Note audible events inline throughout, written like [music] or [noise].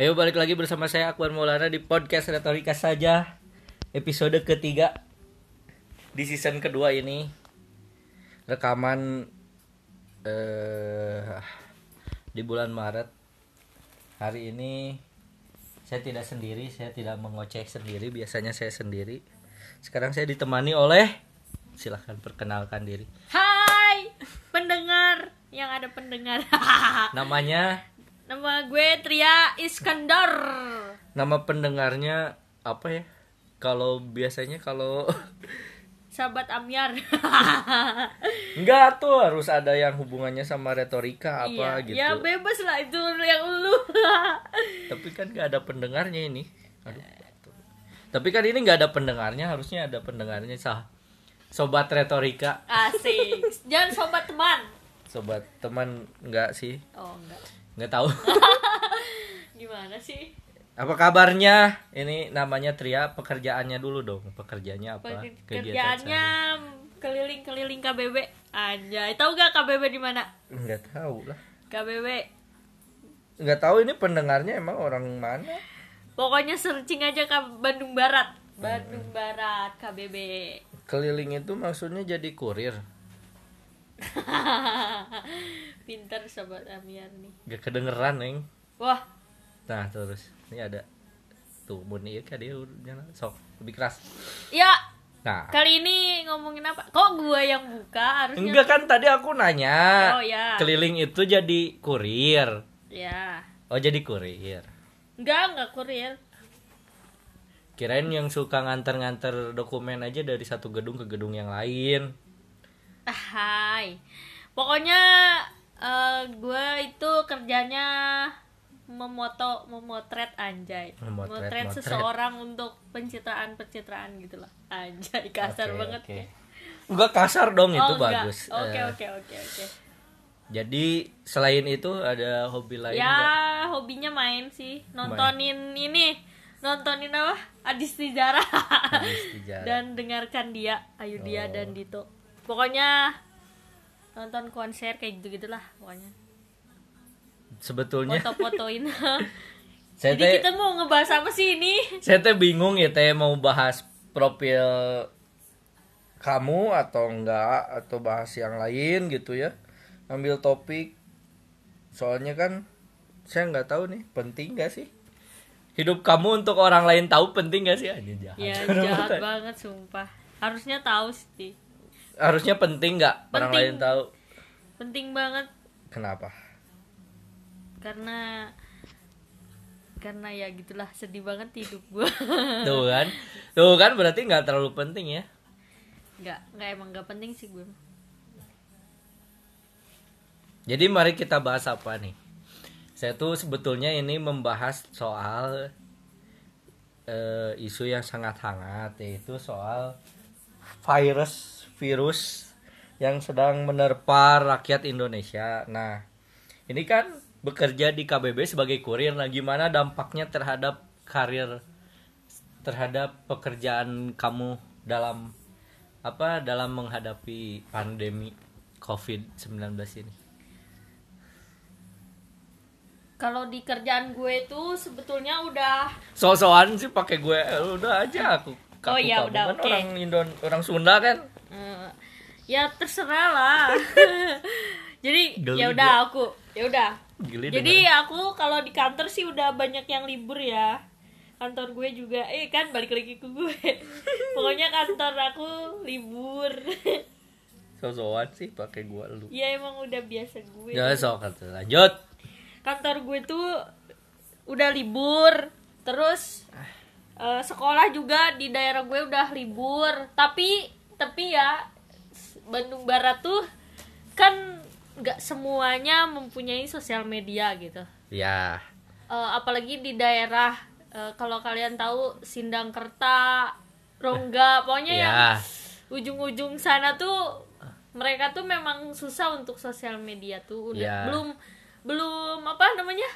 Ayo balik lagi bersama saya Akbar Maulana di podcast Retorika saja episode ketiga di season kedua ini. Rekaman eh di bulan Maret. Hari ini saya tidak sendiri saya tidak mengoceh sendiri biasanya saya sendiri. Sekarang saya ditemani oleh silahkan perkenalkan diri. Hai pendengar yang ada pendengar. [laughs] Namanya Nama gue Tria Iskandar nama pendengarnya apa ya kalau biasanya kalau [laughs] Sahabat Amyar Enggak [laughs] tuh harus ada yang hubungannya sama retorika apa iya. gitu. Ya bebas lah itu yang lu [laughs] Tapi kan nggak ada pendengarnya ini. Aduh. Tapi kan ini nggak ada pendengarnya, harusnya ada pendengarnya sah. Sobat retorika, Asik Jangan sobat teman sobat teman nggak sih? Oh enggak Nggak tahu. [laughs] Gimana sih apa kabarnya? Ini namanya Tria, pekerjaannya dulu dong. Pekerjaannya apa? Kegiatan Kerjaannya sehari. keliling-keliling KBB Anjay Tahu gak KBB di mana? Nggak tahu lah. KBB Nggak tahu ini pendengarnya emang orang mana? Pokoknya searching aja ke Bandung Barat Bandung Barat KBB Keliling itu maksudnya jadi kurir. [laughs] Pinter sobat Amyar nih Gak kedengeran, Neng. Wah Nah terus ini ada tuh ieu kan dia udah sok lebih keras. Ya Nah kali ini ngomongin apa? Kok gua yang buka harusnya? enggak kan tadi aku nanya. Oh, ya. Keliling itu jadi kurir. Ya. Oh jadi kurir. Enggak, enggak kurir. Kirain yang suka nganter-nganter dokumen aja dari satu gedung ke gedung yang lain. Hai. Pokoknya eh gua itu kerjanya memoto, memotret anjay. Memotret, Memotret motret. seseorang untuk pencitraan-pencitraan gitu lah. Anjay, kasar Oke, banget. oke. Enggak kasar dong itu Oh, enggak. bagus. Oke, Eh, oke, oke, oke. Jadi selain itu ada hobi lain Ya, nggak? hobinya main sih. Nontonin ini. Nontonin apa? Adis Tijara. Dan dengarkan dia Ayu dia Oh. dan Dito pokoknya nonton konser kayak gitu gitulah pokoknya. Sebetulnya foto-fotoin. [laughs] Saya jadi teh kita mau ngebahas apa sih ini? Saya teh bingung ya teh mau bahas profil kamu atau enggak atau bahas yang lain gitu ya. Ambil topik. Soalnya kan saya nggak tahu nih penting gak sih? Hidup kamu untuk orang lain tahu penting gak sih? Aja jahat. Ya jahat [laughs] banget sumpah. Harusnya tahu sih harusnya penting nggak? Orang lain tahu. Penting banget. Kenapa? Karena karena ya gitulah sedih banget hidup gua. [laughs] Tuh kan? Tuh kan berarti nggak terlalu penting ya? Nggak nggak emang nggak penting sih gue Jadi mari kita bahas apa nih? Saya tuh sebetulnya ini membahas soal eh, isu yang sangat hangat yaitu soal virus virus yang sedang menerpa rakyat Indonesia. Nah, ini kan bekerja di KBB sebagai kurir. Nah, gimana dampaknya terhadap karir terhadap pekerjaan kamu dalam apa dalam menghadapi pandemi COVID-19 ini? kalau di kerjaan gue tuh sebetulnya udah so-soan sih pakai gue eh, udah aja aku Oh, kaku iya, kamu udah, kan oke. orang Indon orang Sunda kan Eh, ya terserah lah. [laughs] Jadi ya udah aku ya udah. Jadi aku kalau di kantor sih udah banyak yang libur ya. Kantor gue juga eh kan balik lagi ke gue. [laughs] Pokoknya kantor aku libur. [laughs] So-soan sih pakai gue lu. Ya emang udah biasa gue. Ya sok atuh, lanjut. Kantor gue tuh udah libur. Terus eh, sekolah juga di daerah gue udah libur. Tapi tapi ya Bandung Barat tuh kan nggak semuanya mempunyai sosial media gitu. Ya Eh, apalagi di daerah eh, kalau kalian tahu Sindangkerta Rongga pokoknya yang ya ujung-ujung sana tuh mereka tuh memang susah untuk sosial media tuh. Udah Ya. belum belum apa namanya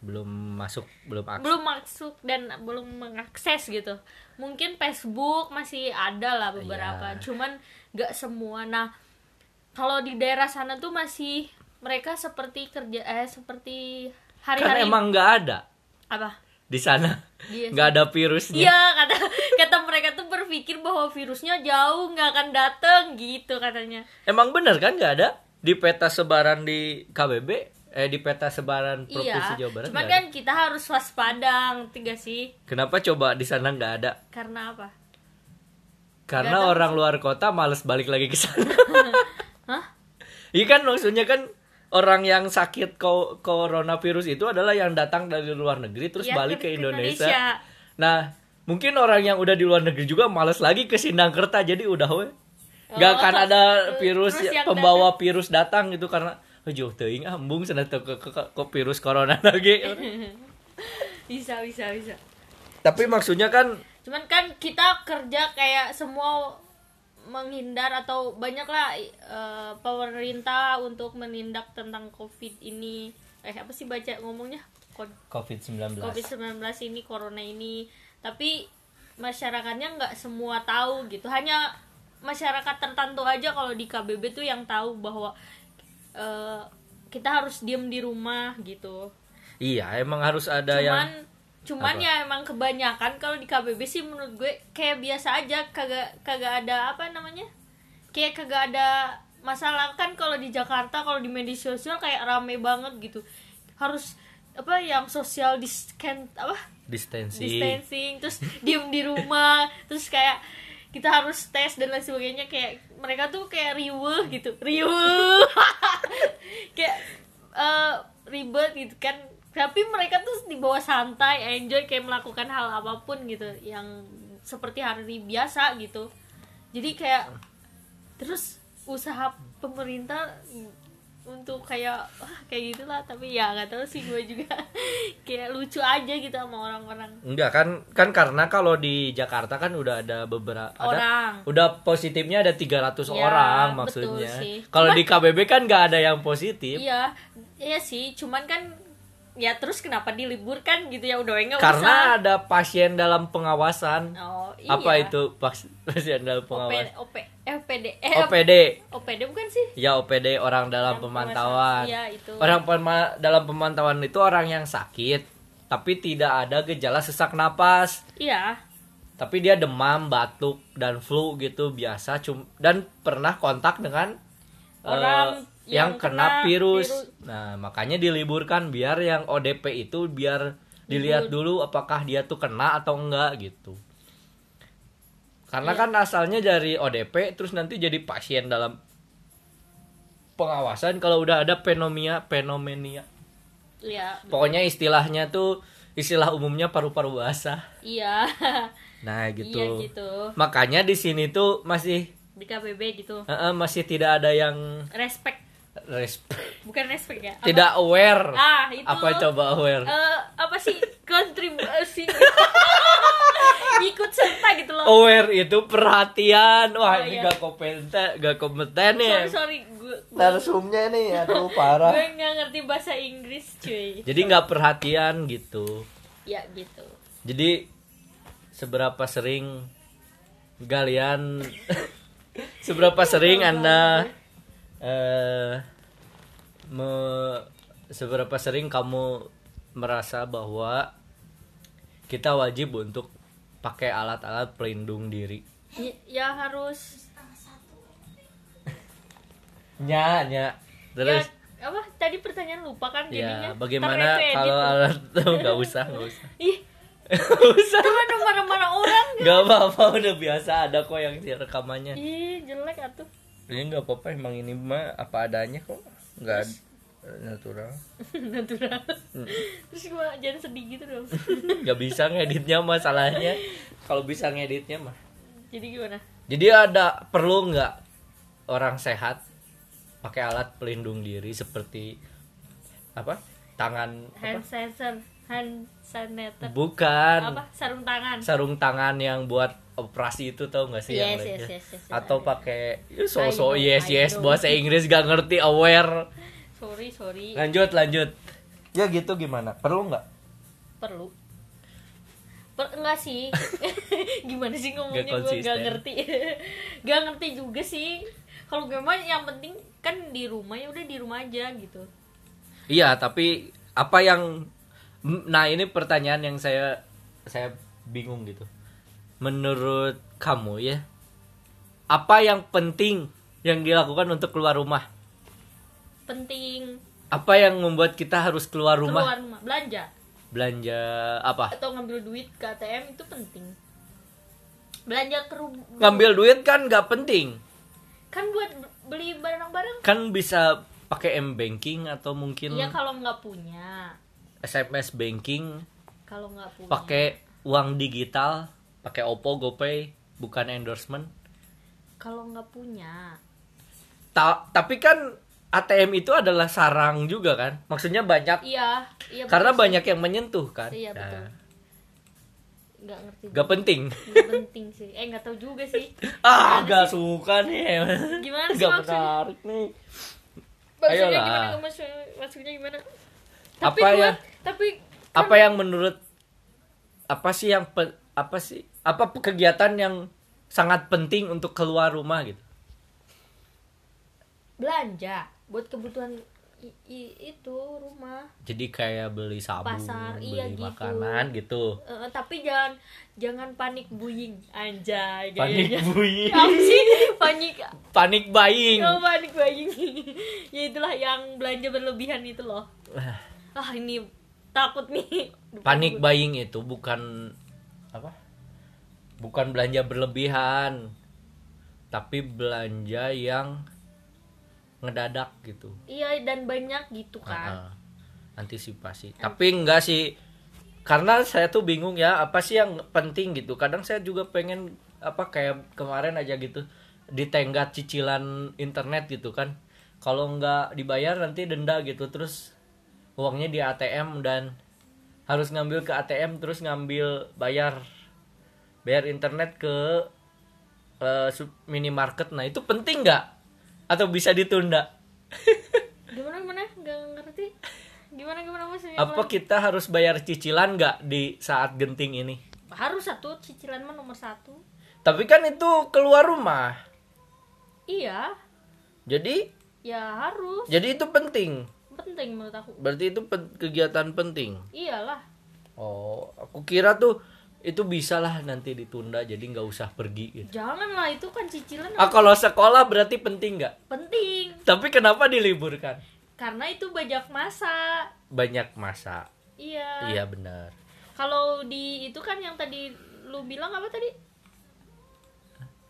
belum masuk belum akses belum masuk dan belum mengakses gitu. Mungkin Facebook masih ada lah beberapa Iya. cuman nggak semua. Nah kalau di daerah sana tuh masih mereka seperti kerja eh seperti kan hari-hari emang nggak ada. Apa? Di sana nggak ada virusnya. Iya kata kata mereka tuh berpikir bahwa virusnya jauh nggak akan datang gitu katanya. emang bener kan nggak ada? Di peta sebaran di KBB eh di peta sebaran provinsi Iya. Jawa Barat Cuman kan kita harus waspada, gak sih? kenapa coba di sana nggak ada Karena apa? karena orang luar kota males balik lagi ke sana [laughs] Hah? Iya kan maksudnya kan orang yang sakit ko- coronavirus itu adalah yang datang dari luar negeri terus Iya, balik ke Indonesia. Indonesia. Nah, mungkin orang yang udah di luar negeri juga males lagi ke Sindangkerta jadi udah we. Gak Oh, akan ada virus yang pembawa virus datang gitu karena jauh teuing ah embung cenah teu ke, ke, ke- ke virus corona [laughs] lagi. Bisa bisa bisa. Tapi maksudnya kan Cuman kan kita kerja kayak semua menghindar atau banyaklah eh, pemerintah untuk menindak tentang covid ini. Eh apa sih baca ngomongnya? Kon- COVID-19. COVID-19 ini, corona ini. Tapi masyarakatnya nggak semua tahu gitu. Hanya masyarakat tertentu aja kalau di KBB tuh yang tahu bahwa eh, kita harus diem di rumah gitu. Iya, emang harus ada cuman yang cuman Apa? ya emang kebanyakan kalau di KBB sih menurut gue kayak biasa aja kagak kagak ada apa namanya? Kayak kagak ada masalah kan kalau di Jakarta kalau di media sosial kayak rame banget gitu. Harus apa yang social discan apa? distancing. distancing terus diem di rumah terus kayak kita harus tes dan lain sebagainya kayak mereka tuh kayak riuh gitu. Riuh. [laughs] Kayak eh, ribet gitu kan. Tapi mereka tuh di bawah santai enjoy kayak melakukan hal apa pun gitu yang seperti hari biasa gitu. Jadi kayak terus usaha pemerintah untuk kayak wah kayak gitulah. Tapi ya nggak tahu sih gue juga [laughs] kayak lucu aja gitu sama orang-orang. Enggak kan kan karena kalau di Jakarta kan udah ada beberapa ada Orang. udah positifnya ada 300 Ya, orang maksudnya. Kalau di KBB kan nggak ada yang positif. Iya iya sih. Cuman kan ya terus kenapa diliburkan gitu ya udah nggak karena usah ada pasien dalam pengawasan. oh iya Apa itu pas- [laughs] pasien dalam OP, pengawasan? OP, FPD eh OPD. OPD bukan sih Ya OPD orang dalam Dalam pemantauan. Iya, itu. Orang pema- dalam pemantauan itu orang yang sakit tapi tidak ada gejala sesak napas. iya tapi dia demam, batuk dan flu gitu biasa cum dan pernah kontak dengan Orang eh, yang, yang kena, kena virus. virus. Nah, makanya diliburkan biar yang ODP itu biar dilihat dulu apakah dia tuh kena atau enggak gitu. Karena kan asalnya dari ODP terus nanti jadi pasien dalam pengawasan kalau udah ada fenomena fenomenia. iya Pokoknya istilahnya tuh istilah umumnya paru-paru basah. iya [laughs] Nah, gitu. iya gitu Makanya di sini tuh masih di KBB gitu eh, eh, masih tidak ada yang respect respect, bukan respect ya Apa? tidak aware. ah itu Apa coba aware? eh, apa sih kontribusi [laughs] ikut serta gitu loh Aware itu perhatian. Wah, Oh, ini iya. gak kompeten, gak kompeten ya. sorry sorry gue Narsumnya nih, aduh parah. gue nggak ngerti bahasa Inggris cuy Jadi nggak perhatian gitu. ya gitu Jadi seberapa sering kalian [laughs] seberapa sering anda eh me- seberapa sering kamu merasa bahwa kita wajib untuk pakai alat-alat pelindung diri? Ya, ya harus. [laughs] Nya nya. Terus? Ya, apa? Tadi pertanyaan lupa kan ya jadinya. Bagaimana Ntar itu kalau alat [laughs] tuh? Nggak usah nggak usah. [laughs] Ih. Usah. Cuma ada marah-marah orang nggak apa-apa udah biasa ada kok yang rekamannya. Ih jelek atuh ini nggak apa-apa emang ini mah apa adanya kok. Nggak ad- natural. [laughs] Natural. Terus gue jangan sedih gitu dong. [laughs] Nggak bisa ngeditnya masalahnya. Kalau bisa ngeditnya mah. Jadi gimana? Jadi ada perlu nggak orang sehat pakai alat pelindung diri seperti apa tangan hand sanitizer hand sanitizer. Bukan. Apa? Sarung tangan. Sarung tangan yang buat operasi itu tau gak sih yang Yes, lainnya? yes, yes, yes, atau pakai ya, so so yes yes bahasa Inggris gak ngerti aware. Sorry sorry. Lanjut lanjut. Ya gitu gimana? Perlu nggak? Perlu. Per enggak sih. [laughs] Gimana sih ngomongnya? Gue gak ngerti. [laughs] Gak ngerti juga sih. Kalau gue mah yang penting kan di rumah ya udah di rumah aja gitu. Iya, tapi apa yang Nah, ini pertanyaan yang saya saya bingung gitu. Menurut kamu ya, apa yang penting yang dilakukan untuk keluar rumah? penting Apa yang membuat kita harus keluar rumah? keluar rumah belanja Belanja apa? atau ngambil duit ke ATM itu penting belanja ke rumah Ngambil duit kan nggak penting. kan buat beli barang-barang Kan bisa pakai M banking atau mungkin iya kalau nggak punya SMS banking, kalau nggak punya pakai uang digital, pakai Oppo, GoPay, bukan endorsement. kalau nggak punya Ta- tapi kan ATM itu adalah sarang juga kan? Maksudnya banyak iya iya karena betul banyak yang menyentuh kan? Iya, betul. Nah, nggak ngerti Gak penting. nggak penting sih eh nggak tahu juga sih [laughs] ah, gak suka nih. Gimana [laughs] sih Gak maksudnya? menarik nih. maksudnya Ayolah. gimana maksud, maksudnya gimana Apa tapi gua- ya? tapi Apa yang menurut apa sih yang pe- apa sih apa kegiatan yang sangat penting untuk keluar rumah gitu? belanja buat kebutuhan i- i- itu rumah Jadi kayak beli sabun, Pasar, beli iya gitu. makanan gitu. Eh, tapi jangan jangan panik buying anjay Panik buying. panik Panik buying. oh, panik buying [laughs] ya itulah yang belanja berlebihan itu loh ah ini takut nih Panik buying itu bukan apa? Bukan belanja berlebihan. Tapi belanja yang ngedadak gitu. iya dan banyak gitu kan Ah, antisipasi. Tapi enggak sih. Karena saya tuh bingung ya, apa sih yang penting gitu. Kadang saya juga pengen apa kayak kemarin aja gitu ditenggat cicilan internet gitu kan. Kalau nggak dibayar nanti denda gitu terus uangnya di ATM dan harus ngambil ke ATM terus ngambil bayar bayar internet ke sub- minimarket. Nah, itu penting nggak? Atau bisa ditunda? [laughs] gimana gimana nggak ngerti gimana gimana maksudnya Apa kita harus bayar cicilan nggak di saat genting ini? harus satu cicilan mah nomor satu Tapi kan itu keluar rumah. iya Jadi ya harus jadi itu penting. penting menurut aku Berarti itu pen- kegiatan penting. iyalah Oh, aku kira tuh itu bisa lah nanti ditunda jadi nggak usah pergi gitu. janganlah itu kan cicilan Ah kalau sekolah berarti penting nggak? penting Tapi kenapa diliburkan? karena itu banyak masa Banyak masa. iya Iya benar. kalau di itu kan yang tadi lu bilang apa tadi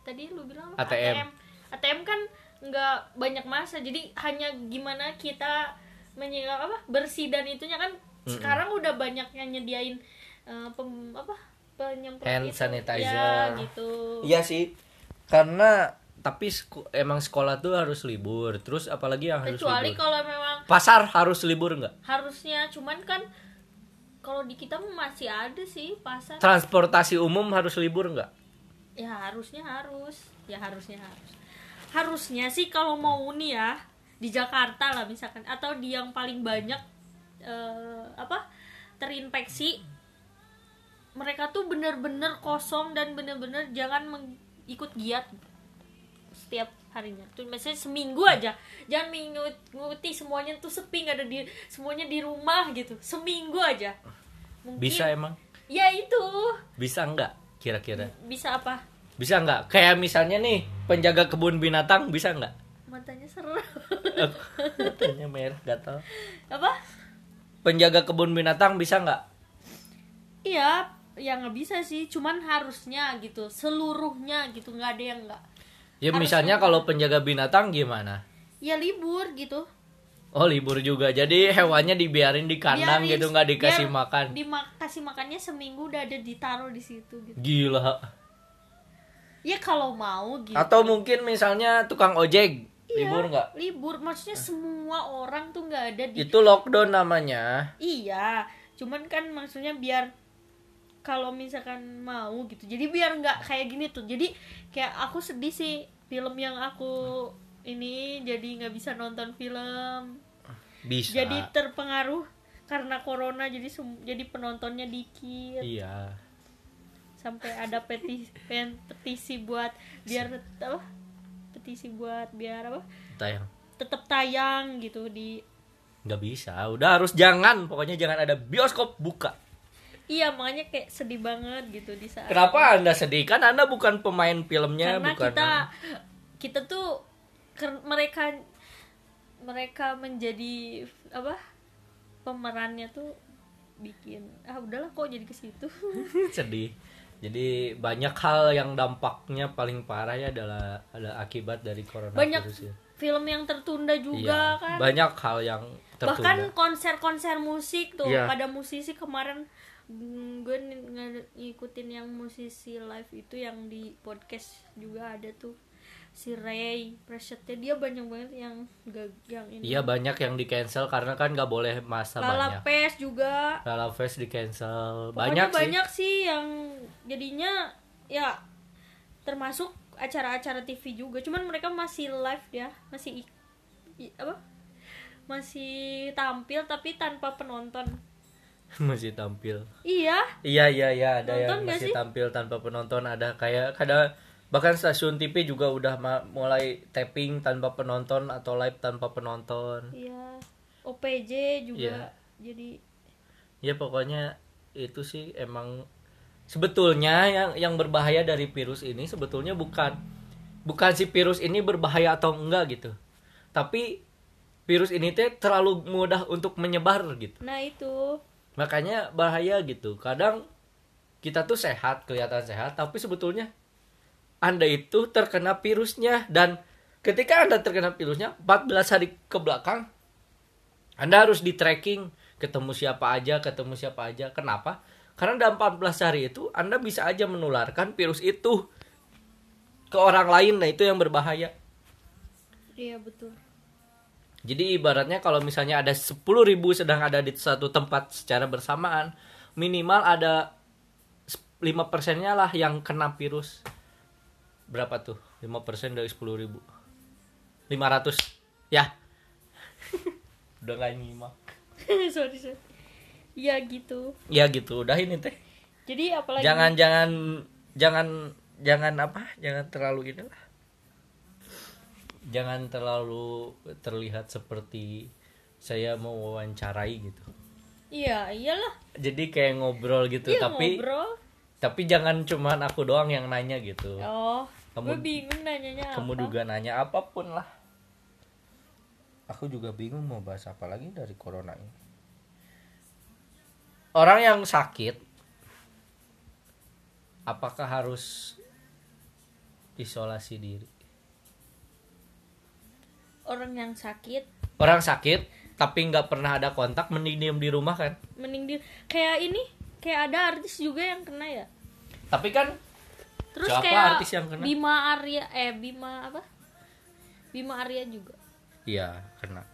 tadi lu bilang apa? ATM. ATM ATM kan nggak banyak masa jadi hanya gimana kita menyingkap apa bersih dan itunya kan sekarang udah banyak yang nyediain eh, pem, apa penyemprot Hand itu. sanitizer. ya gitu Iya sih. Karena tapi seko- emang sekolah tuh harus libur. Terus apalagi yang harus kecuali libur? kalau memang Pasar harus libur nggak? harusnya cuman kan kalau di kita masih ada sih pasar Transportasi umum harus libur nggak? ya harusnya harus ya harusnya harus harusnya sih kalau mau nih ya di Jakarta lah misalkan atau di yang paling banyak eh, apa terinfeksi mereka tuh bener-bener kosong dan bener-bener jangan ikut giat setiap harinya tuh misalnya seminggu aja jangan mengikuti semuanya tuh sepi nggak ada di semuanya di rumah gitu seminggu aja mungkin Bisa emang? ya itu Bisa nggak? Kira-kira? bisa apa Bisa nggak? Kayak misalnya nih penjaga kebun binatang bisa nggak? matanya serem Matanya merah gatal. apa Penjaga kebun binatang bisa nggak? iya ya nggak bisa sih cuman harusnya gitu seluruhnya gitu nggak ada yang nggak Ya misalnya kalau penjaga binatang gimana? ya libur gitu Oh libur juga. Jadi hewannya dibiarin di kandang Biarin- gitu nggak dikasih biar makan. dikasih makannya seminggu udah ada ditaruh di situ gitu Gila. ya kalau mau gitu Atau mungkin misalnya tukang ojek Iya, libur nggak? libur maksudnya semua orang tuh nggak ada di Itu lockdown namanya. iya cuman kan maksudnya biar kalau misalkan mau gitu. Jadi biar nggak kayak gini tuh. Jadi kayak aku sedih sih film yang aku ini jadi nggak bisa nonton film. Bisa. jadi terpengaruh karena corona jadi jadi penontonnya dikit. Iya. sampai ada petisi pen- petisi buat biar apa? Petisi buat biar apa? Tayang. tetap tayang gitu di nggak bisa. Udah harus jangan. Pokoknya jangan ada bioskop buka iya makanya kayak sedih banget gitu di saat kenapa anda sedih? Kan anda bukan pemain filmnya karena bukan kita kita tuh mereka mereka menjadi apa pemerannya tuh bikin ah udahlah kok jadi ke situ. [laughs] Sedih. Jadi banyak hal yang dampaknya paling parah ya adalah ada akibat dari corona banyak ya. film yang tertunda juga Iya, kan. banyak hal yang tertunda. Bahkan konser-konser musik tuh Iya. pada musisi kemarin gue ng- ng- ngikutin yang musisi live itu yang di podcast juga ada tuh. Si Ray Presetnya dia banyak banget yang gak yang ini. Iya banyak yang di cancel karena kan nggak boleh masa Lala banyak. Pes juga. Lala Fest di cancel Pokoknya banyak, sih. banyak sih yang jadinya ya termasuk acara-acara TV juga. Cuman mereka masih live ya masih i- i- apa? Masih tampil tapi tanpa penonton [laughs] masih tampil. Iya. Iya iya iya ada Nonton yang masih sih? tampil tanpa penonton ada kayak kada bahkan stasiun TV juga udah ma- mulai tapping tanpa penonton atau live tanpa penonton. Iya. OPJ juga jadi ya pokoknya itu sih emang sebetulnya yang yang berbahaya dari virus ini sebetulnya bukan bukan si virus ini berbahaya atau enggak gitu. Tapi virus ini teh terlalu mudah untuk menyebar gitu. Nah itu makanya bahaya gitu. Kadang kita tuh sehat kelihatan sehat tapi sebetulnya anda itu terkena virusnya. Dan ketika anda terkena virusnya 14 hari ke belakang anda harus di tracking ketemu siapa aja ketemu siapa aja. Kenapa? Karena dalam 14 hari itu anda bisa aja menularkan virus itu ke orang lain. Nah itu yang berbahaya. Iya betul jadi ibaratnya kalau misalnya ada 10.000 sedang ada di satu tempat secara bersamaan, minimal ada 5 persennya lah yang kena virus. Berapa tuh? 5 persen dari 10.000. 500. Ya. [laughs] Udah gak nyimak. [laughs] sorry sorry iya gitu Ya gitu, udah ini teh. jadi apalagi Jangan jangan jangan jangan apa? Jangan terlalu ini lah. Jangan terlalu terlihat seperti saya mau wawancarai gitu. iya iyalah. Jadi kayak ngobrol gitu iya tapi ngobrol. tapi jangan cuman aku doang yang nanya gitu. Oh Kamu- gue bingung nanyanya kamu apa? juga nanya apa pun lah. Aku juga bingung mau bahas apa lagi dari corona ini. Orang yang sakit apakah harus isolasi diri orang yang sakit. Orang sakit tapi nggak pernah ada kontak mending diem di rumah kan? Mending dia kayak ini kayak ada artis juga yang kena ya? Tapi kan terus Siapa kayak artis yang kena? Bima Arya eh Bima apa? Bima Arya juga. Iya kena.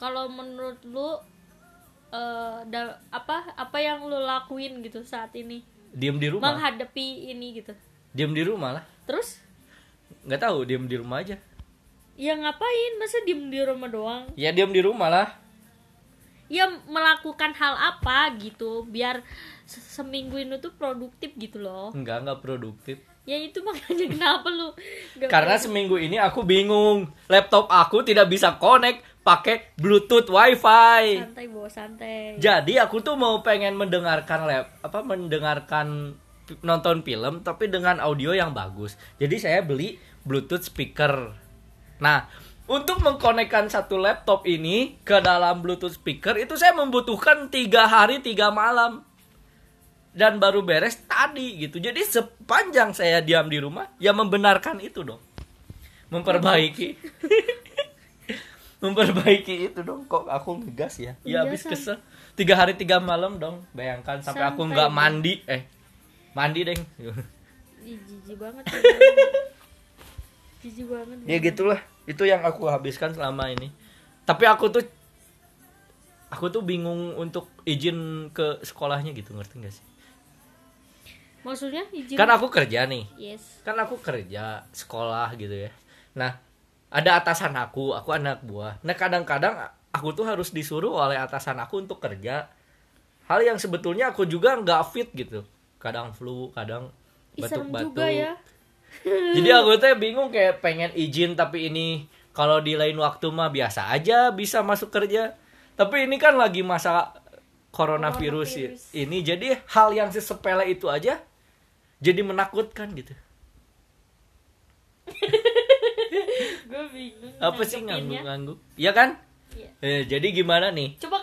Kalau menurut lu da- apa apa yang lu lakuin gitu saat ini? Diem di rumah? Menghadapi ini gitu. Diem di rumah lah. Terus? Nggak tahu diem di rumah aja ya ngapain masa diem di rumah doang ya diem di rumah lah ya melakukan hal apa gitu biar se- seminggu ini tuh produktif gitu loh Enggak, enggak produktif. ya itu makanya [laughs] kenapa lu Karena seminggu ini aku bingung. Laptop aku tidak bisa connect pakai Bluetooth WiFi. santai bawa santai Jadi aku tuh mau pengen mendengarkan lab apa mendengarkan nonton film tapi dengan audio yang bagus. Jadi saya beli Bluetooth speaker. Nah, untuk mengkonekkan satu laptop ini ke dalam Bluetooth speaker itu saya membutuhkan tiga hari tiga malam. Dan baru beres tadi gitu. Jadi sepanjang saya diam di rumah ya membenarkan itu dong. Memperbaiki. [laughs] memperbaiki itu dong. Kok aku ngegas ya? Iya, ya habis kesel. Tiga hari tiga malam dong. Bayangkan sampai aku Santai, nggak mandi. Eh mandi deng. Ih, jijik banget [laughs] jijik banget ya gitulah. Itu yang aku habiskan selama ini. Tapi aku tuh aku tuh bingung untuk izin ke sekolahnya gitu ngerti gak sih? Maksudnya izin? Kan aku kerja nih. Yes. Kan aku kerja sekolah gitu ya. Nah ada atasan aku aku anak buah. Nah kadang-kadang aku tuh harus disuruh oleh atasan aku untuk kerja. Hal yang sebetulnya aku juga nggak fit gitu. Kadang flu kadang batuk-batuk. juga ya jadi aku tuh bingung kayak pengen izin tapi ini kalau di lain waktu mah biasa aja bisa masuk kerja. Tapi ini kan lagi masa coronavirus, ya- Coronavirus. ini jadi hal yang sesepele itu aja jadi menakutkan gitu. [laughs] Gue bingung apa sih ngangguk-ngangguk? Ya kan? Iya. Eh, jadi gimana nih? Coba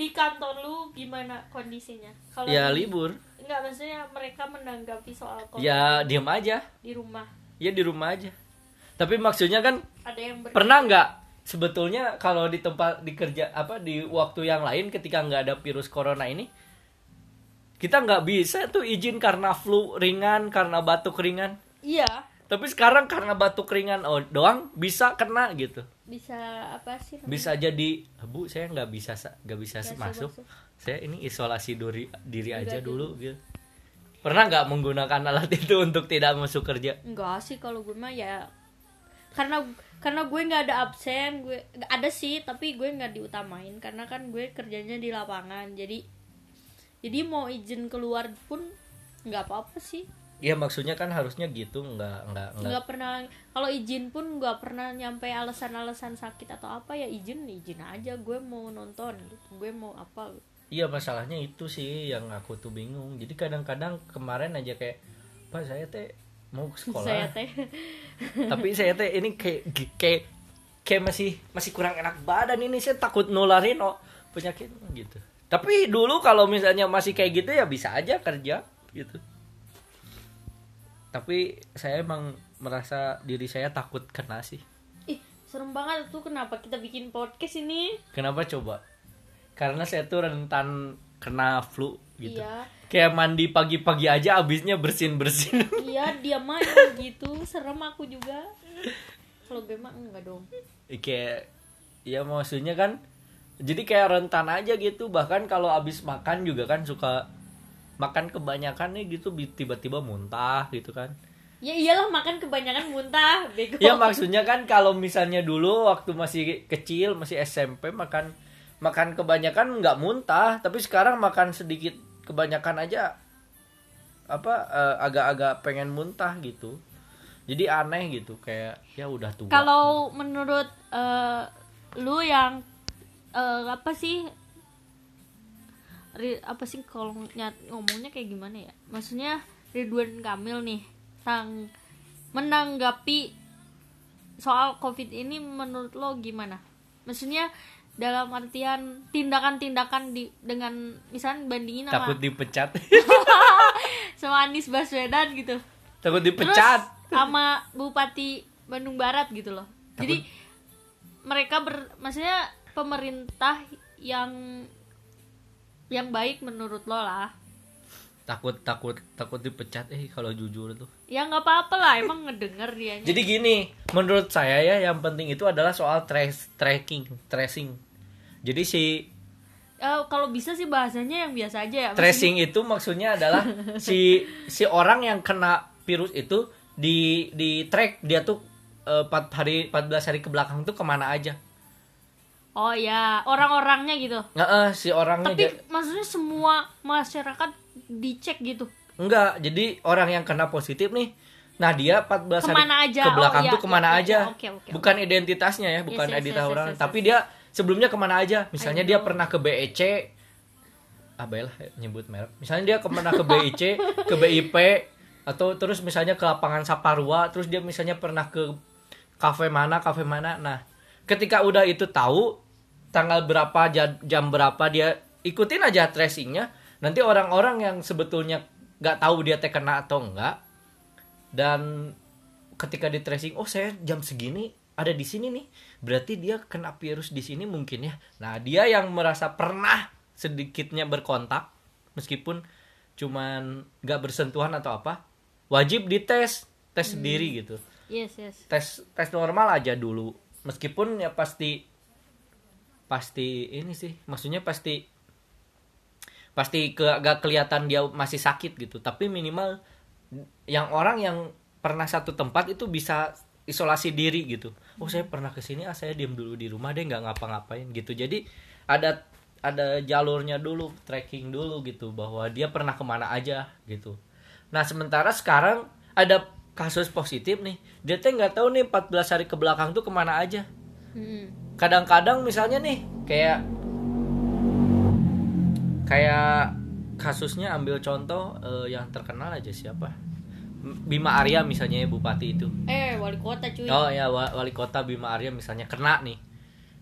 di kantor lu gimana kondisinya? Kalau ya di- libur. Enggak maksudnya mereka menanggapi soal corona ya diam aja. Di rumah. Ya di rumah aja. Tapi maksudnya kan ada yang ber pernah nggak sebetulnya kalau di tempat di kerja apa di waktu yang lain ketika nggak ada virus corona ini kita nggak bisa tuh izin karena flu ringan karena batuk ringan? Iya. Tapi sekarang karena batuk ringan oh, doang bisa kena gitu bisa apa sih namanya? bisa jadi bu saya nggak bisa sa- nggak bisa masuk masuk. saya ini isolasi diri diri Enggak aja dulu. dulu gitu pernah nggak menggunakan alat itu untuk tidak masuk kerja enggak sih kalau gue mah ya karena karena gue nggak ada absen gue ada sih tapi gue nggak diutamain karena kan gue kerjanya di lapangan jadi jadi mau izin keluar pun nggak apa-apa sih ya maksudnya kan harusnya gitu nggak nggak nggak nggak pernah kalau izin pun nggak pernah nyampe alasan-alasan sakit atau apa ya izin izin aja gue mau nonton gitu gue mau apa gitu. Iya masalahnya itu sih yang aku tuh bingung. Jadi kadang-kadang kemarin aja kayak Pak saya teh mau ke sekolah. saya teh [laughs] Tapi saya teh ini kayak kayak kayak masih masih kurang enak badan ini saya takut nularin oh penyakit gitu. Tapi dulu kalau misalnya masih kayak gitu ya bisa aja kerja gitu. Tapi saya emang merasa diri saya takut kena sih. ih serem banget tuh kenapa kita bikin podcast ini Kenapa coba? Karena saya tuh rentan kena flu gitu. iya Kayak mandi pagi-pagi aja abisnya bersin-bersin. [laughs] iya dia mah gitu serem aku juga kalau gue mah enggak dong kayak ya maksudnya kan jadi kayak rentan aja gitu bahkan kalau abis makan juga kan suka makan kebanyakan nih gitu tiba-tiba muntah gitu kan. Ya iyalah makan kebanyakan muntah bego. Ya maksudnya kan kalau misalnya dulu waktu masih kecil masih SMP makan makan kebanyakan nggak muntah tapi sekarang makan sedikit kebanyakan aja apa eh, agak-agak pengen muntah gitu. Jadi aneh gitu kayak ya udah tua. Kalau menurut eh, lu yang eh, apa sih apa sih kalau ngomongnya kayak gimana ya? Maksudnya Ridwan Kamil nih sang menanggapi soal covid ini menurut lo gimana? Maksudnya dalam artian tindakan-tindakan di dengan misalnya bandingin sama takut dipecat. [laughs] sama Anies Baswedan gitu. Takut terus dipecat. sama Bupati Bandung Barat gitu loh. Takut- jadi mereka ber maksudnya pemerintah yang yang baik menurut lo lah. Takut takut takut dipecat eh kalau jujur tuh. Ya nggak apa-apa lah emang ngedenger dia jadi gini menurut saya ya yang penting itu adalah soal trace tracking tracing. Jadi si Eh, kalau bisa sih bahasanya yang biasa aja ya tracing itu maksudnya adalah [laughs] si si orang yang kena virus itu di di track dia tuh eh, 4 hari 14 hari ke belakang tuh ke mana aja oh ya orang-orangnya gitu. Nggak eh, si orangnya tapi ja- maksudnya semua masyarakat dicek gitu? Enggak jadi orang yang kena positif nih nah dia 14 hari Ke mana aja? ke belakang Oh, iya, tuh ke mana iya, aja. iya, oke, oke, bukan identitasnya ya bukan yes, identitas yes, orang yes, yes, tapi dia sebelumnya ke mana aja? Misalnya dia pernah ke BEC ah baiklah nyebut merek. Misalnya dia ke mana ke BIC ke BIP atau terus misalnya ke lapangan Saparua terus dia misalnya pernah ke kafe mana kafe mana. Nah ketika udah itu tahu tanggal berapa ja- jam berapa dia ikutin aja tracingnya nanti orang-orang yang sebetulnya nggak tahu dia teh kena atau enggak dan ketika di tracing oh saya jam segini ada di sini nih berarti dia kena virus di sini mungkin ya. Nah dia yang merasa pernah sedikitnya berkontak meskipun cuman nggak bersentuhan atau apa wajib dites tes sendiri gitu. Yes yes. Tes tes normal aja dulu meskipun ya pasti pasti ini sih maksudnya pasti pasti ke agak kelihatan dia masih sakit gitu. Tapi minimal yang orang yang pernah satu tempat itu bisa isolasi diri gitu. Oh saya pernah ke sini ah saya diam dulu di rumah deh nggak ngapa-ngapain gitu. Jadi ada ada jalurnya dulu tracking dulu gitu bahwa dia pernah ke mana aja gitu. Nah sementara sekarang ada kasus positif nih dia teh nggak tahu nih 14 hari ke belakang tuh ke mana aja. Hmm. kadang-kadang misalnya nih kayak kayak kasusnya ambil contoh eh, yang terkenal aja siapa? Bima Arya misalnya ya bupati itu. Eh wali kota cuy. Oh ya wa- wali kota Bima Arya misalnya kena nih.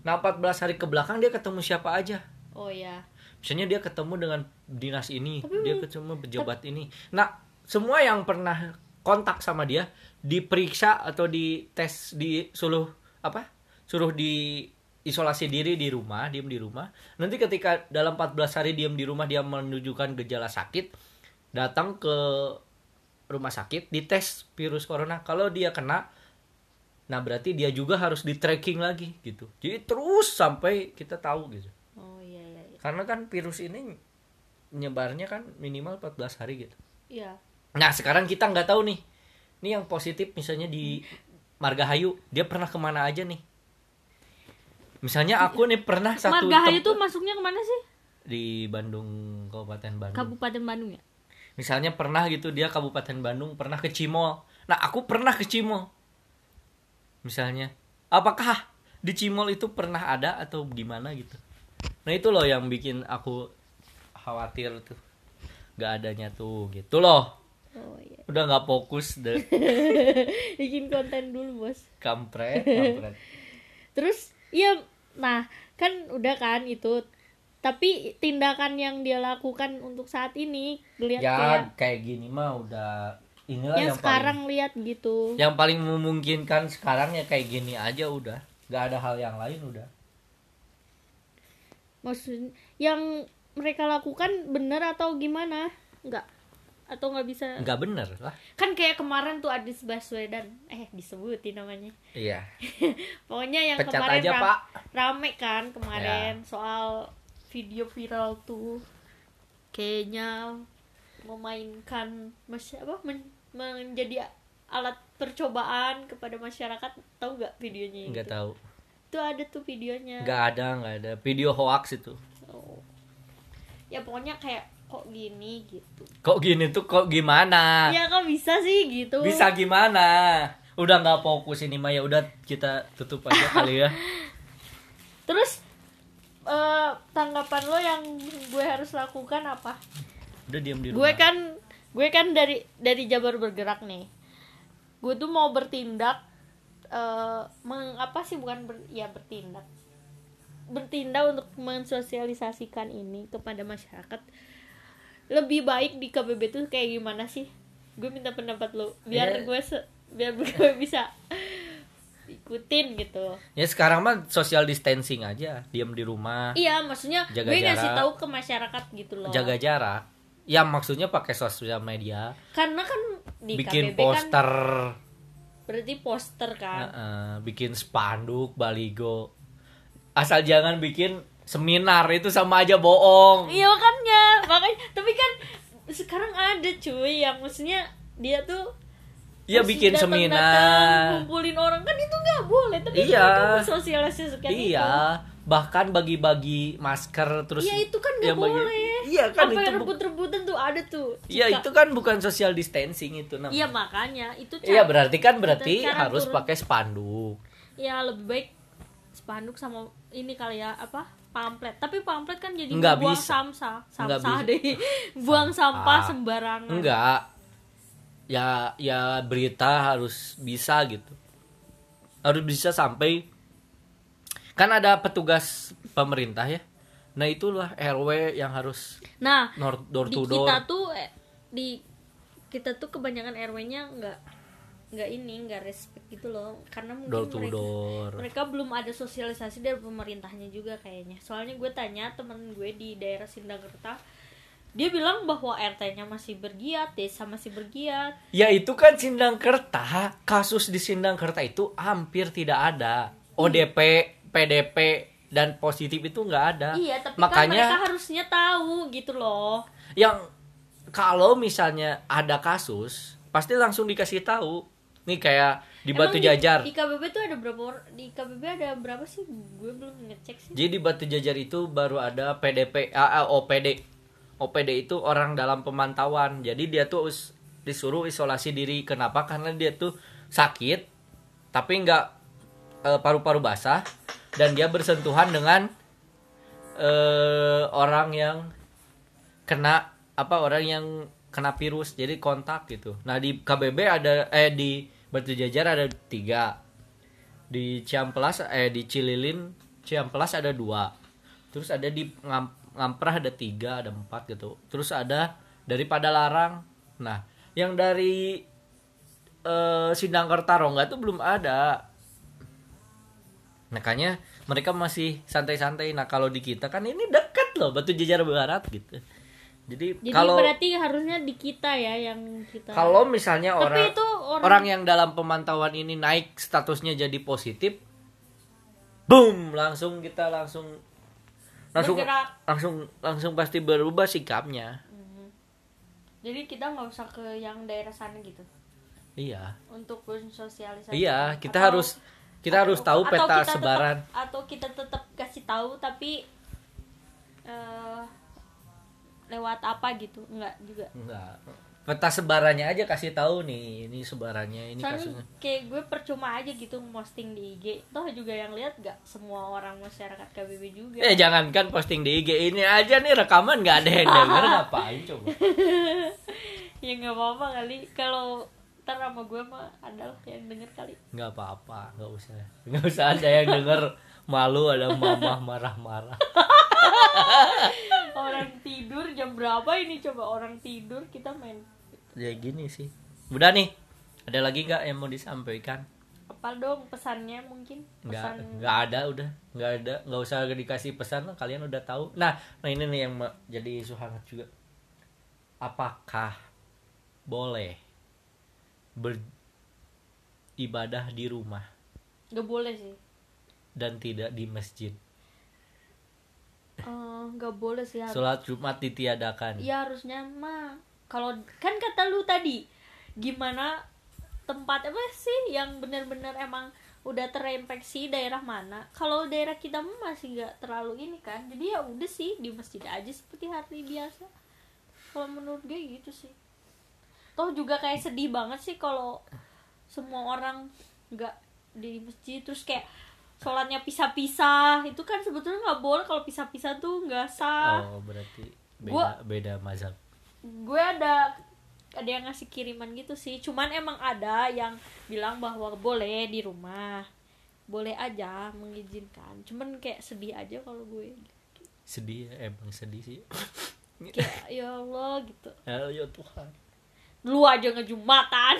Nah 14 hari ke belakang dia ketemu siapa aja? Oh ya. Misalnya dia ketemu dengan dinas ini Tapi dia ketemu pejabat ini. Nah semua yang pernah kontak sama dia diperiksa atau dites di suruh apa? Suruh di isolasi diri di rumah diem di rumah. Nanti ketika dalam 14 hari diem di rumah dia menunjukkan gejala sakit datang ke rumah sakit dites virus corona. Kalau dia kena nah berarti dia juga harus di tracking lagi gitu. Jadi terus sampai kita tahu gitu. Oh iya iya iya. Karena kan virus ini nyebarnya kan minimal 14 hari gitu. iya Nah sekarang kita nggak tahu nih, nih yang positif misalnya di Margahayu dia pernah ke mana aja nih? Misalnya aku nih pernah satu Margahayu tuh masuknya ke mana sih di Bandung Kabupaten Bandung. Kabupaten Bandung ya misalnya pernah gitu dia Kabupaten Bandung pernah ke Cimol. Nah aku pernah ke Cimol. Misalnya, apakah di Cimol itu pernah ada atau gimana gitu? Nah itu loh yang bikin aku khawatir tuh, gak adanya tuh gitu loh. Oh iya. Udah nggak fokus deh, [laughs] bikin konten dulu bos. Kampret, [laughs] kampret. terus iya nah kan udah kan itu. Tapi tindakan yang dia lakukan untuk saat ini lihat Ya kayak kayak gini mah udah inilah yang, yang, sekarang paling lihat gitu. Yang paling memungkinkan sekarang ya kayak gini aja udah, nggak ada hal yang lain udah. maksud yang mereka lakukan benar atau gimana? Nggak atau nggak bisa Nggak bener lah. kan kayak kemarin tuh Adis Baswedan eh disebutin namanya Iya. [laughs] pokoknya yang Pecat kemarin aja ram- pak. rame kan kemarin Ya. soal video viral tuh kayaknya memainkan masya apa men- menjadi alat percobaan kepada masyarakat tahu nggak videonya Nggak itu? tahu. itu ada tuh videonya Nggak ada, nggak ada. Video hoax itu. Oh. ya pokoknya kayak kok gini gitu Kok gini tuh kok gimana? ya kok bisa sih gitu. Bisa gimana? Udah nggak fokus ini mah ya udah kita tutup aja kali ya. [laughs] terus eh, tanggapan lo yang gue harus lakukan apa Udah diam di rumah. gue kan gue kan dari dari Jabar bergerak nih gue tuh mau bertindak eh meng, apa sih bukan ber, ya bertindak bertindak untuk mensosialisasikan ini kepada masyarakat lebih baik di KBB tuh kayak gimana sih? Gue minta pendapat lo. Biar Ya. gue se- biar [laughs] gue bisa ikutin gitu. Ya sekarang mah social distancing aja, diam di rumah, iya maksudnya Jaga gue ngasih tahu ke masyarakat gitu loh. Jaga jarak. Ya maksudnya pakai sosial media, karena kan di bikin KBB kan poster, berarti poster kan. Heeh, bikin spanduk, baligo. Asal jangan bikin seminar itu sama aja bohong. iya makanya makanya tapi kan sekarang ada cuy yang maksudnya dia tuh Iya bikin datang-datang, seminar. ngumpulin orang kan itu nggak boleh tapi Iya. mereka sosialisasikan itu Iya, bahkan bagi-bagi masker terus iya itu kan nggak yang bagi- boleh Iya kan apa itu rebut-rebutan tuh ada tuh Iya itu kan bukan social distancing itu namanya. iya makanya itu Iya berarti kan berarti harus turun. pakai spanduk. ya lebih baik spanduk sama ini kali ya apa pamflet tapi pamflet kan jadi Nggak buang bisa. samsa samsa deh [laughs] buang sampah sembarangan Enggak. Ya ya berita harus bisa gitu. Harus bisa sampai kan ada petugas pemerintah ya. Nah itulah RW yang harus nah door, door di to door. kita tuh eh, di kita tuh kebanyakan RW-nya nggak nggak ini nggak respect gitu loh karena mungkin door mereka door. mereka belum ada sosialisasi dari pemerintahnya juga kayaknya soalnya gue tanya temen gue di daerah Sindangkerta dia bilang bahwa RT-nya masih bergiat desa masih bergiat Ya itu kan Sindangkerta, kasus di Sindangkerta itu hampir tidak ada. ODP, PDP dan positif itu nggak ada. iya tapi kan Makanya mereka harusnya tahu gitu loh yang kalau misalnya ada kasus pasti langsung dikasih tahu. Nih kayak di Batu Emang Jajar. di, KBB tuh ada berapa di KBB ada berapa sih gue belum ngecek sih Jadi di Batu Jajar itu baru ada PDP, ah, OPD. OPD itu orang dalam pemantauan. Jadi dia tuh us- disuruh isolasi diri. Kenapa? Karena dia tuh sakit, tapi nggak eh, paru-paru basah dan dia bersentuhan dengan eh orang yang kena apa orang yang kena virus jadi kontak gitu. Nah di KBB ada eh di Batu Jajar ada tiga. Di Ciamplas eh di Cililin Ciamplas ada dua. Terus ada di Ngam- Ngamprah ada tiga ada empat gitu. Terus ada dari Padalarang. Nah yang dari eh Sindang Kertarongga tuh belum ada. Makanya mereka masih santai-santai. Nah kalau di kita kan ini dekat loh Batu Jajar Barat gitu jadi, Jadi kalau berarti harusnya di kita ya yang kita. kalau misalnya Tapi orang itu orang, orang yang dalam pemantauan ini naik statusnya jadi positif boom langsung kita langsung langsung Bergerak. langsung langsung pasti berubah sikapnya Jadi kita nggak usah ke yang daerah sana gitu iya untuk bersosialisasi. iya kita Atau- harus kita harus tahu atau peta kita sebaran Tetap, atau kita tetap kasih tahu tapi eh lewat apa gitu? Enggak juga. enggak peta sebarannya aja kasih tahu nih ini sebarannya ini Soalnya kasusnya kayak gue percuma aja gitu posting di IG. Toh juga yang lihat gak semua orang masyarakat KBB juga. eh jangankan posting di IG ini aja nih rekaman nggak ada yang denger [laughs] ngapain coba [laughs] ya nggak apa-apa kali kalau ntar sama gue mah adalah yang denger kali. nggak apa-apa nggak usah nggak usah ada yang denger [laughs] malu ada mamah marah-marah. [laughs] Orang tidur jam berapa ini? Coba orang tidur kita main. Ya gini sih. Udah nih ada lagi nggak yang mau disampaikan? Apa dong pesannya mungkin? Nggak pesan nggak ada udah. Nggak ada nggak usah dikasih pesan lah kalian udah tahu. Nah nah ini nih yang jadi isu hangat juga. Apakah boleh beribadah di rumah? Nggak boleh sih dan tidak di masjid. Eh, nggak boleh sih harus sholat jumat ditiadakan. Ya harusnya mah. Kalau kan kata lu tadi gimana tempat apa sih yang benar-benar emang udah terinfeksi daerah mana? Kalau daerah kita masih nggak terlalu ini kan. Jadi ya udah sih di masjid aja seperti hari biasa. Kalau menurut gue gitu sih. Toh juga kayak sedih banget sih kalau semua orang nggak di masjid. Terus kayak sholatnya pisah-pisah. Itu kan sebetulnya nggak boleh kalau pisah-pisah tuh nggak sah. Oh berarti beda Gua- beda mazhab. Gue ada ada yang ngasih kiriman gitu sih. Cuman emang ada yang bilang bahwa boleh di rumah. Boleh aja mengizinkan. Cuman kayak sedih aja kalau gue. Sedih ya, emang sedih sih. Kayak ya Allah gitu. [laughs] Ya, ya Tuhan lu aja ngejumatan.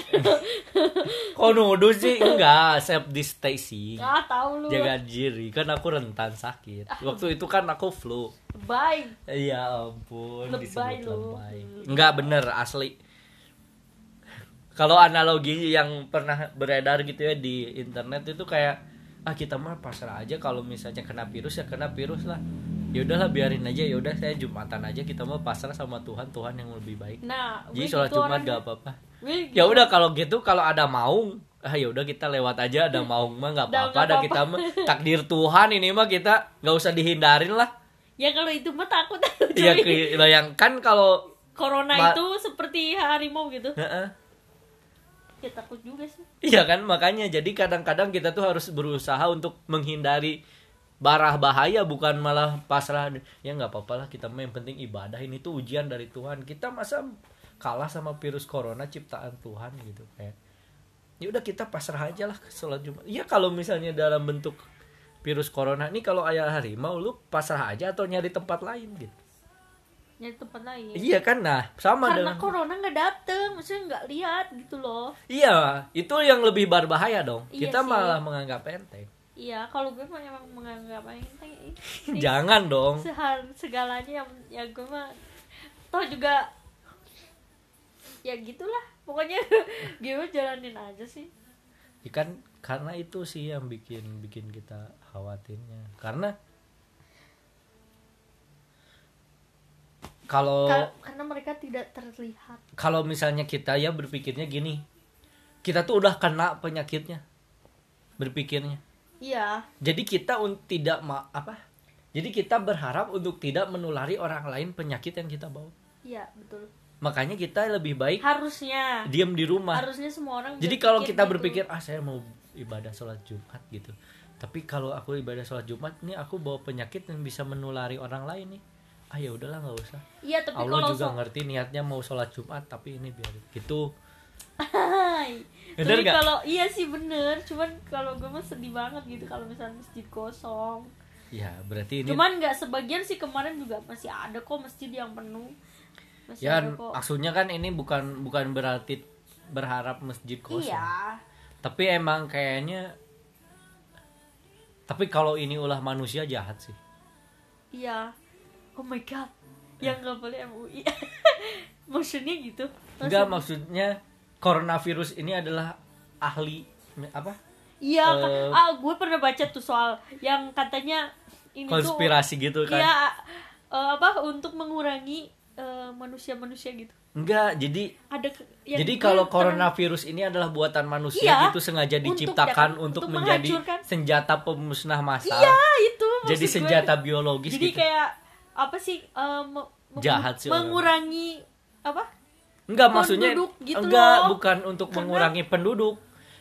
[laughs] Kok nuduh sih? Enggak self distancing. Ah tahu lu. Jaga diri kan aku rentan sakit. Waktu itu kan aku flu. Bye iya ampun Lebay lu. enggak bener asli. Kalau analogi yang pernah beredar gitu ya di internet itu kayak ah kita mah pasrah aja kalau misalnya kena virus ya kena virus lah ya udahlah biarin aja. Ya udah saya jumatan aja. Kita mah pasrah sama Tuhan Tuhan yang lebih baik. Nah jadi sholat gitu jumat gak apa-apa. Gue ya gitu. udah kalau gitu kalau ada maung ah ya udah kita lewat aja. Ada maung mah nggak apa-apa. ada kita mah takdir Tuhan ini mah kita nggak usah dihindarin lah. Ya kalau itu mah takut. [laughs] Ya bayangkan kalau corona Ma- itu seperti harimau gitu. Heeh. ya takut juga sih. Iya kan? Makanya jadi kadang-kadang kita tuh harus berusaha untuk menghindari barah bahaya bukan malah pasrah. Ya nggak apa-apa lah kita yang penting ibadah. Ini tuh ujian dari Tuhan. Kita masa kalah sama virus corona ciptaan Tuhan gitu kayak. Ya udah kita pasrah aja lah ke sholat Jumat. Iya kalau misalnya dalam bentuk virus corona ini kalau ayah harimau lu pasrah aja atau nyari tempat lain gitu? Nyari tempat lain? Iya kan? Nah sama karena dengan corona nggak dateng maksudnya nggak lihat gitu loh. Iya itu yang lebih berbahaya dong. Iya kita sih. malah menganggap enteng iya kalau gue mah emang menganggap enteng ini [laughs] jangan dong sehal segalanya yang ya gue mah toh juga ya gitulah pokoknya [laughs] gue jalanin aja sih Ya kan karena itu sih yang bikin bikin kita khawatirnya. Karena kalau Ka- karena mereka tidak terlihat kalau misalnya kita ya berpikirnya gini. Kita tuh udah kena penyakitnya. Berpikirnya. Iya Jadi kita un- tidak ma apa? Jadi kita berharap untuk tidak menulari orang lain penyakit yang kita bawa. iya betul Makanya kita lebih baik harusnya diam di rumah. harusnya semua orang Jadi kalau kita gitu. berpikir ah saya mau ibadah sholat Jumat gitu, tapi kalau aku ibadah sholat jumat nih aku bawa penyakit yang bisa menulari orang lain nih ah ya udahlah nggak usah iya tapi Allah kalau juga so- ngerti niatnya mau sholat jumat tapi ini biar gitu. [laughs] Bener Tapi kalau iya sih bener, cuman kalau gue mah sedih banget gitu kalau misalnya masjid kosong. ya berarti ini Cuman nggak sebagian sih kemarin juga masih ada kok masjid yang penuh. Masih ya ada kok. maksudnya kan ini bukan bukan berarti berharap masjid kosong Iya. tapi emang kayaknya tapi kalau ini ulah manusia jahat sih Iya. Oh my god. Yang nggak boleh MUI. [laughs] Maksudnya gitu. enggak Maksud- maksudnya coronavirus ini adalah ahli apa Iya, kan- eh, ah gue pernah baca tuh soal yang katanya ini konspirasi tuh gitu kan Iya, eh, apa untuk mengurangi eh, manusia-manusia gitu. enggak jadi Ada yang Jadi gue kalau coronavirus ini adalah buatan manusia Iya, gitu sengaja untuk, diciptakan ya kan, untuk, untuk menjadi senjata pemusnah massal. Iya, itu Jadi gue. senjata biologis Jadi gitu. kayak apa sih me- Jahat sih orang. mengurangi apa? Enggak maksudnya penduduk gitu enggak loh. bukan untuk Karena- mengurangi penduduk.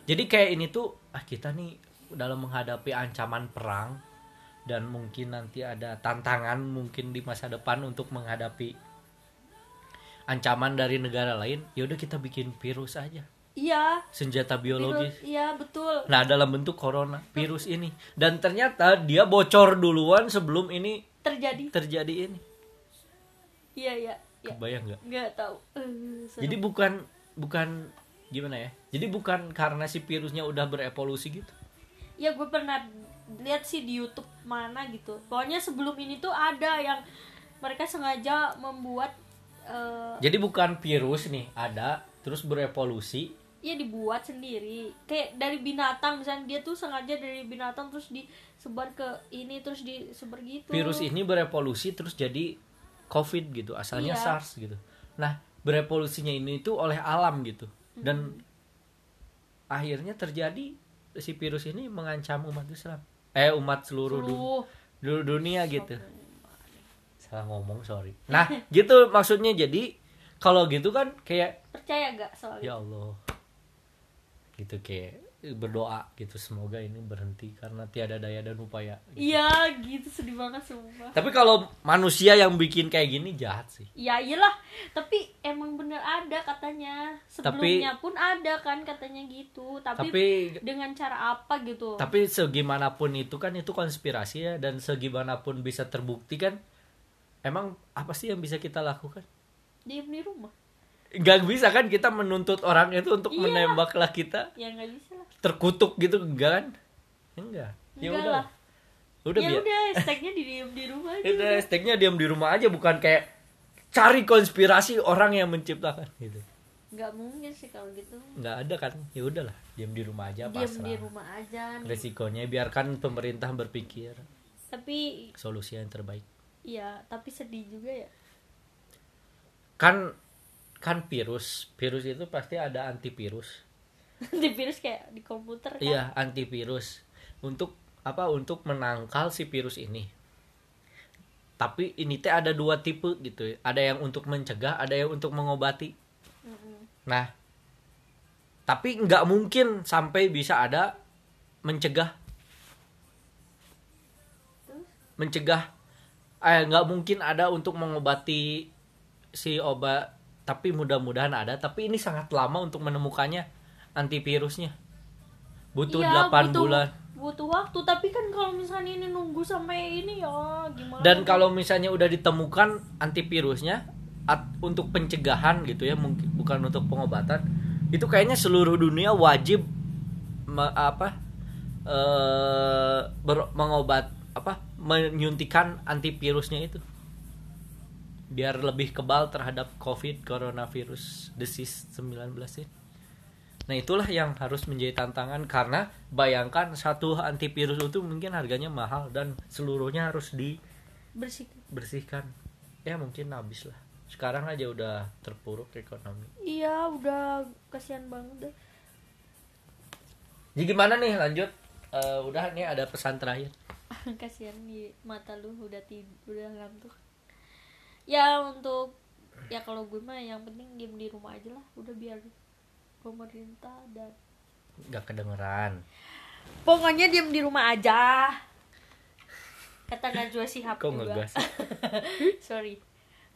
Jadi kayak ini tuh ah kita nih dalam menghadapi ancaman perang dan mungkin nanti ada tantangan mungkin di masa depan untuk menghadapi ancaman dari negara lain. Ya udah kita bikin virus aja. Iya. Senjata biologis. virus- Iya, betul. Nah, dalam bentuk corona virus ini dan ternyata dia bocor duluan sebelum ini Terjadi. terjadi ini. Iya, iya. Iya. Kebayang nggak? Nggak tahu. Serem. Jadi bukan bukan gimana ya? Jadi bukan karena si virusnya udah berevolusi gitu. ya gue pernah lihat sih di YouTube mana gitu pokoknya sebelum ini tuh ada yang mereka sengaja membuat eh Jadi bukan virus nih ada terus berevolusi. ya dibuat sendiri kayak dari binatang misalnya dia tuh sengaja dari binatang terus disebar ke ini terus disebar gitu Virus ini berevolusi terus jadi COVID gitu. Asalnya Iya. SARS gitu. Nah, berevolusinya ini tuh oleh alam gitu. Dan akhirnya terjadi si virus ini mengancam umat Islam. Eh umat seluruh dunia. Seluruh. Dulu dunia gitu. Salah ngomong, sorry. Nah, [laughs] gitu maksudnya jadi kalau gitu kan kayak percaya gak soal ya Allah. Gitu kayak berdoa gitu semoga ini berhenti karena tiada daya dan upaya. gitu. iya gitu sedih banget sumpah Tapi kalau manusia yang bikin kayak gini jahat sih. ya iyalah tapi emang bener ada katanya sebelumnya pun ada kan katanya gitu tapi, Tapi dengan cara apa gitu tapi segimanapun itu kan itu konspirasi ya dan segimanapun bisa terbukti kan emang apa sih yang bisa kita lakukan? diem di rumah Gak bisa kan kita menuntut orang itu untuk Iya. menembaklah kita ya nggak bisa lah terkutuk gitu enggak kan? Enggak. Ya Enggak udah. lah. Udah ya biar. udah [laughs] hashtagnya di diem di rumah aja Udah hashtagnya diam di rumah aja bukan kayak cari konspirasi orang yang menciptakan gitu. nggak mungkin sih kalau gitu Enggak ada kan? Ya udahlah, diam di rumah aja pasrah. di rumah aja nih. Resikonya biarkan pemerintah berpikir tapi solusi yang terbaik. ya tapi sedih juga ya Kan kan virus, virus itu pasti ada antivirus. [laughs] di virus kayak di komputer kan Iya, antivirus. Untuk apa? Untuk menangkal si virus ini. Tapi ini teh ada dua tipe gitu. ya. Ada yang untuk mencegah, ada yang untuk mengobati. Mm-mm. Nah, tapi nggak mungkin sampai bisa ada mencegah, terus mencegah. Eh, nggak mungkin ada untuk mengobati si obat. Tapi mudah-mudahan ada. Tapi ini sangat lama untuk menemukannya antivirusnya. Butuh Iya, 8 butuh- bulan. butuh waktu tapi kan kalau misalnya ini nunggu sampai ini ya gimana Dan kalau misalnya udah ditemukan antivirusnya at- untuk pencegahan gitu ya, mungkin bukan untuk pengobatan, itu kayaknya seluruh dunia wajib me- apa eh ber- mengobat apa menyuntikan antivirusnya itu biar lebih kebal terhadap COVID coronavirus disease 19 ini. Nah itulah yang harus menjadi tantangan karena bayangkan satu antivirus itu mungkin harganya mahal dan seluruhnya harus bersih dibersihkan. Ya mungkin habis lah. Sekarang aja udah terpuruk ekonomi. iya udah kasihan banget deh Jadi gimana nih lanjut? Eh, udah nih ada pesan terakhir. [laughs] kasihan di mata lu udah tid udah ngantuk ya untuk ya kalau gue mah yang penting diem di rumah aja lah. Udah biar pemerintah dan Gak kedengeran. pokoknya diem di rumah aja. Kata Najwa Shihab Kok juga. [laughs] sorry.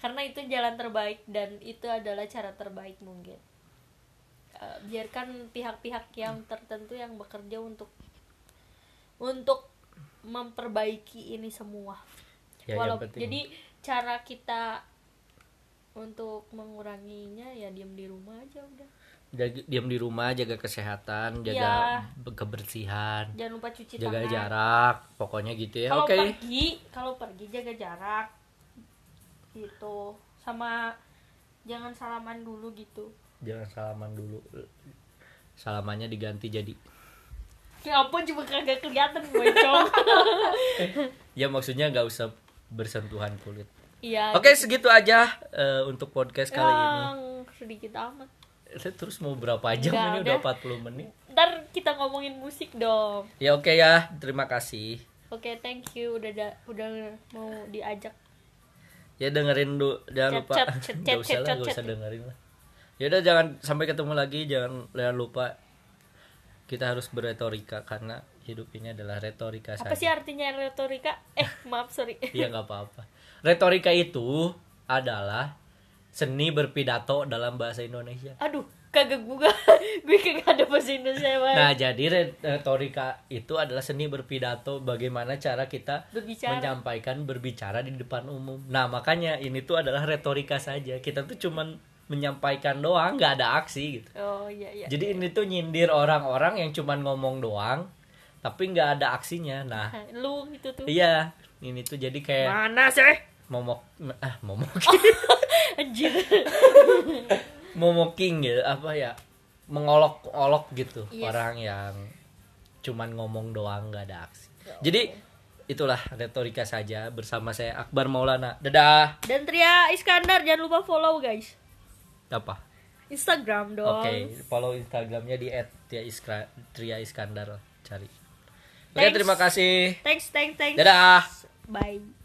Karena itu jalan terbaik dan itu adalah cara terbaik mungkin. Eh, biarkan pihak-pihak yang tertentu yang bekerja untuk untuk memperbaiki ini semua. Ya, Walau jadi cara kita untuk menguranginya ya diem di rumah aja udah. Jaga, diam di rumah jaga kesehatan jaga be- kebersihan jangan lupa cuci jaga tangan. jarak pokoknya gitu ya. Kalau oke. pergi kalau pergi jaga jarak gitu. Sama jangan salaman dulu gitu. Jangan salaman dulu. Salamannya diganti jadi. Ya ampun cuma kagak kelihatan bocong [laughs] ya maksudnya nggak usah bersentuhan kulit. Iya oke segitu aja eh, untuk podcast kali ini. yang sedikit amat. Terus mau berapa jam Nggak, ini? udah. udah 40 menit. Ntar kita ngomongin musik dong. Ya oke ya. Terima kasih. Oke thank you. Udah da- udah mau diajak. Ya dengerin dulu jangan Chat, lupa. chat, [laughs] chat, usah chat, lah chat. usah dengerin lah. Ya udah jangan sampai ketemu lagi. Jangan jangan lupa. Kita harus berretorika karena hidup ini adalah retorika apa saja sih artinya retorika eh maaf sorry [laughs] Iya nggak apa-apa. Retorika itu adalah seni berpidato dalam bahasa Indonesia. aduh kagak gue [laughs] gue kagak ada bahasa Indonesia Bang. Nah, jadi re- retorika itu adalah seni berpidato bagaimana cara kita Berbicara. menyampaikan berbicara di depan umum. Nah, makanya ini tuh adalah retorika saja. Kita tuh cuman menyampaikan doang, nggak ada aksi gitu. oh iya iya Jadi ini tuh nyindir orang-orang yang cuman ngomong doang tapi nggak ada aksinya. Nah, lu itu tuh. iya, ini tuh jadi kayak mana sih? momok ah momok. [laughs] Anjir. Momoking gitu apa ya mengolok-olok gitu Yes. orang yang cuman ngomong doang nggak ada aksi. Jadi itulah retorika saja bersama saya Akbar Maulana. Dadah. Dan Tria Iskandar jangan lupa follow guys. Apa? Instagram dong. Oke follow instagramnya di @tria iskandar cari oke Thanks. terima kasih. Thanks thanks thanks. Dadah. Bye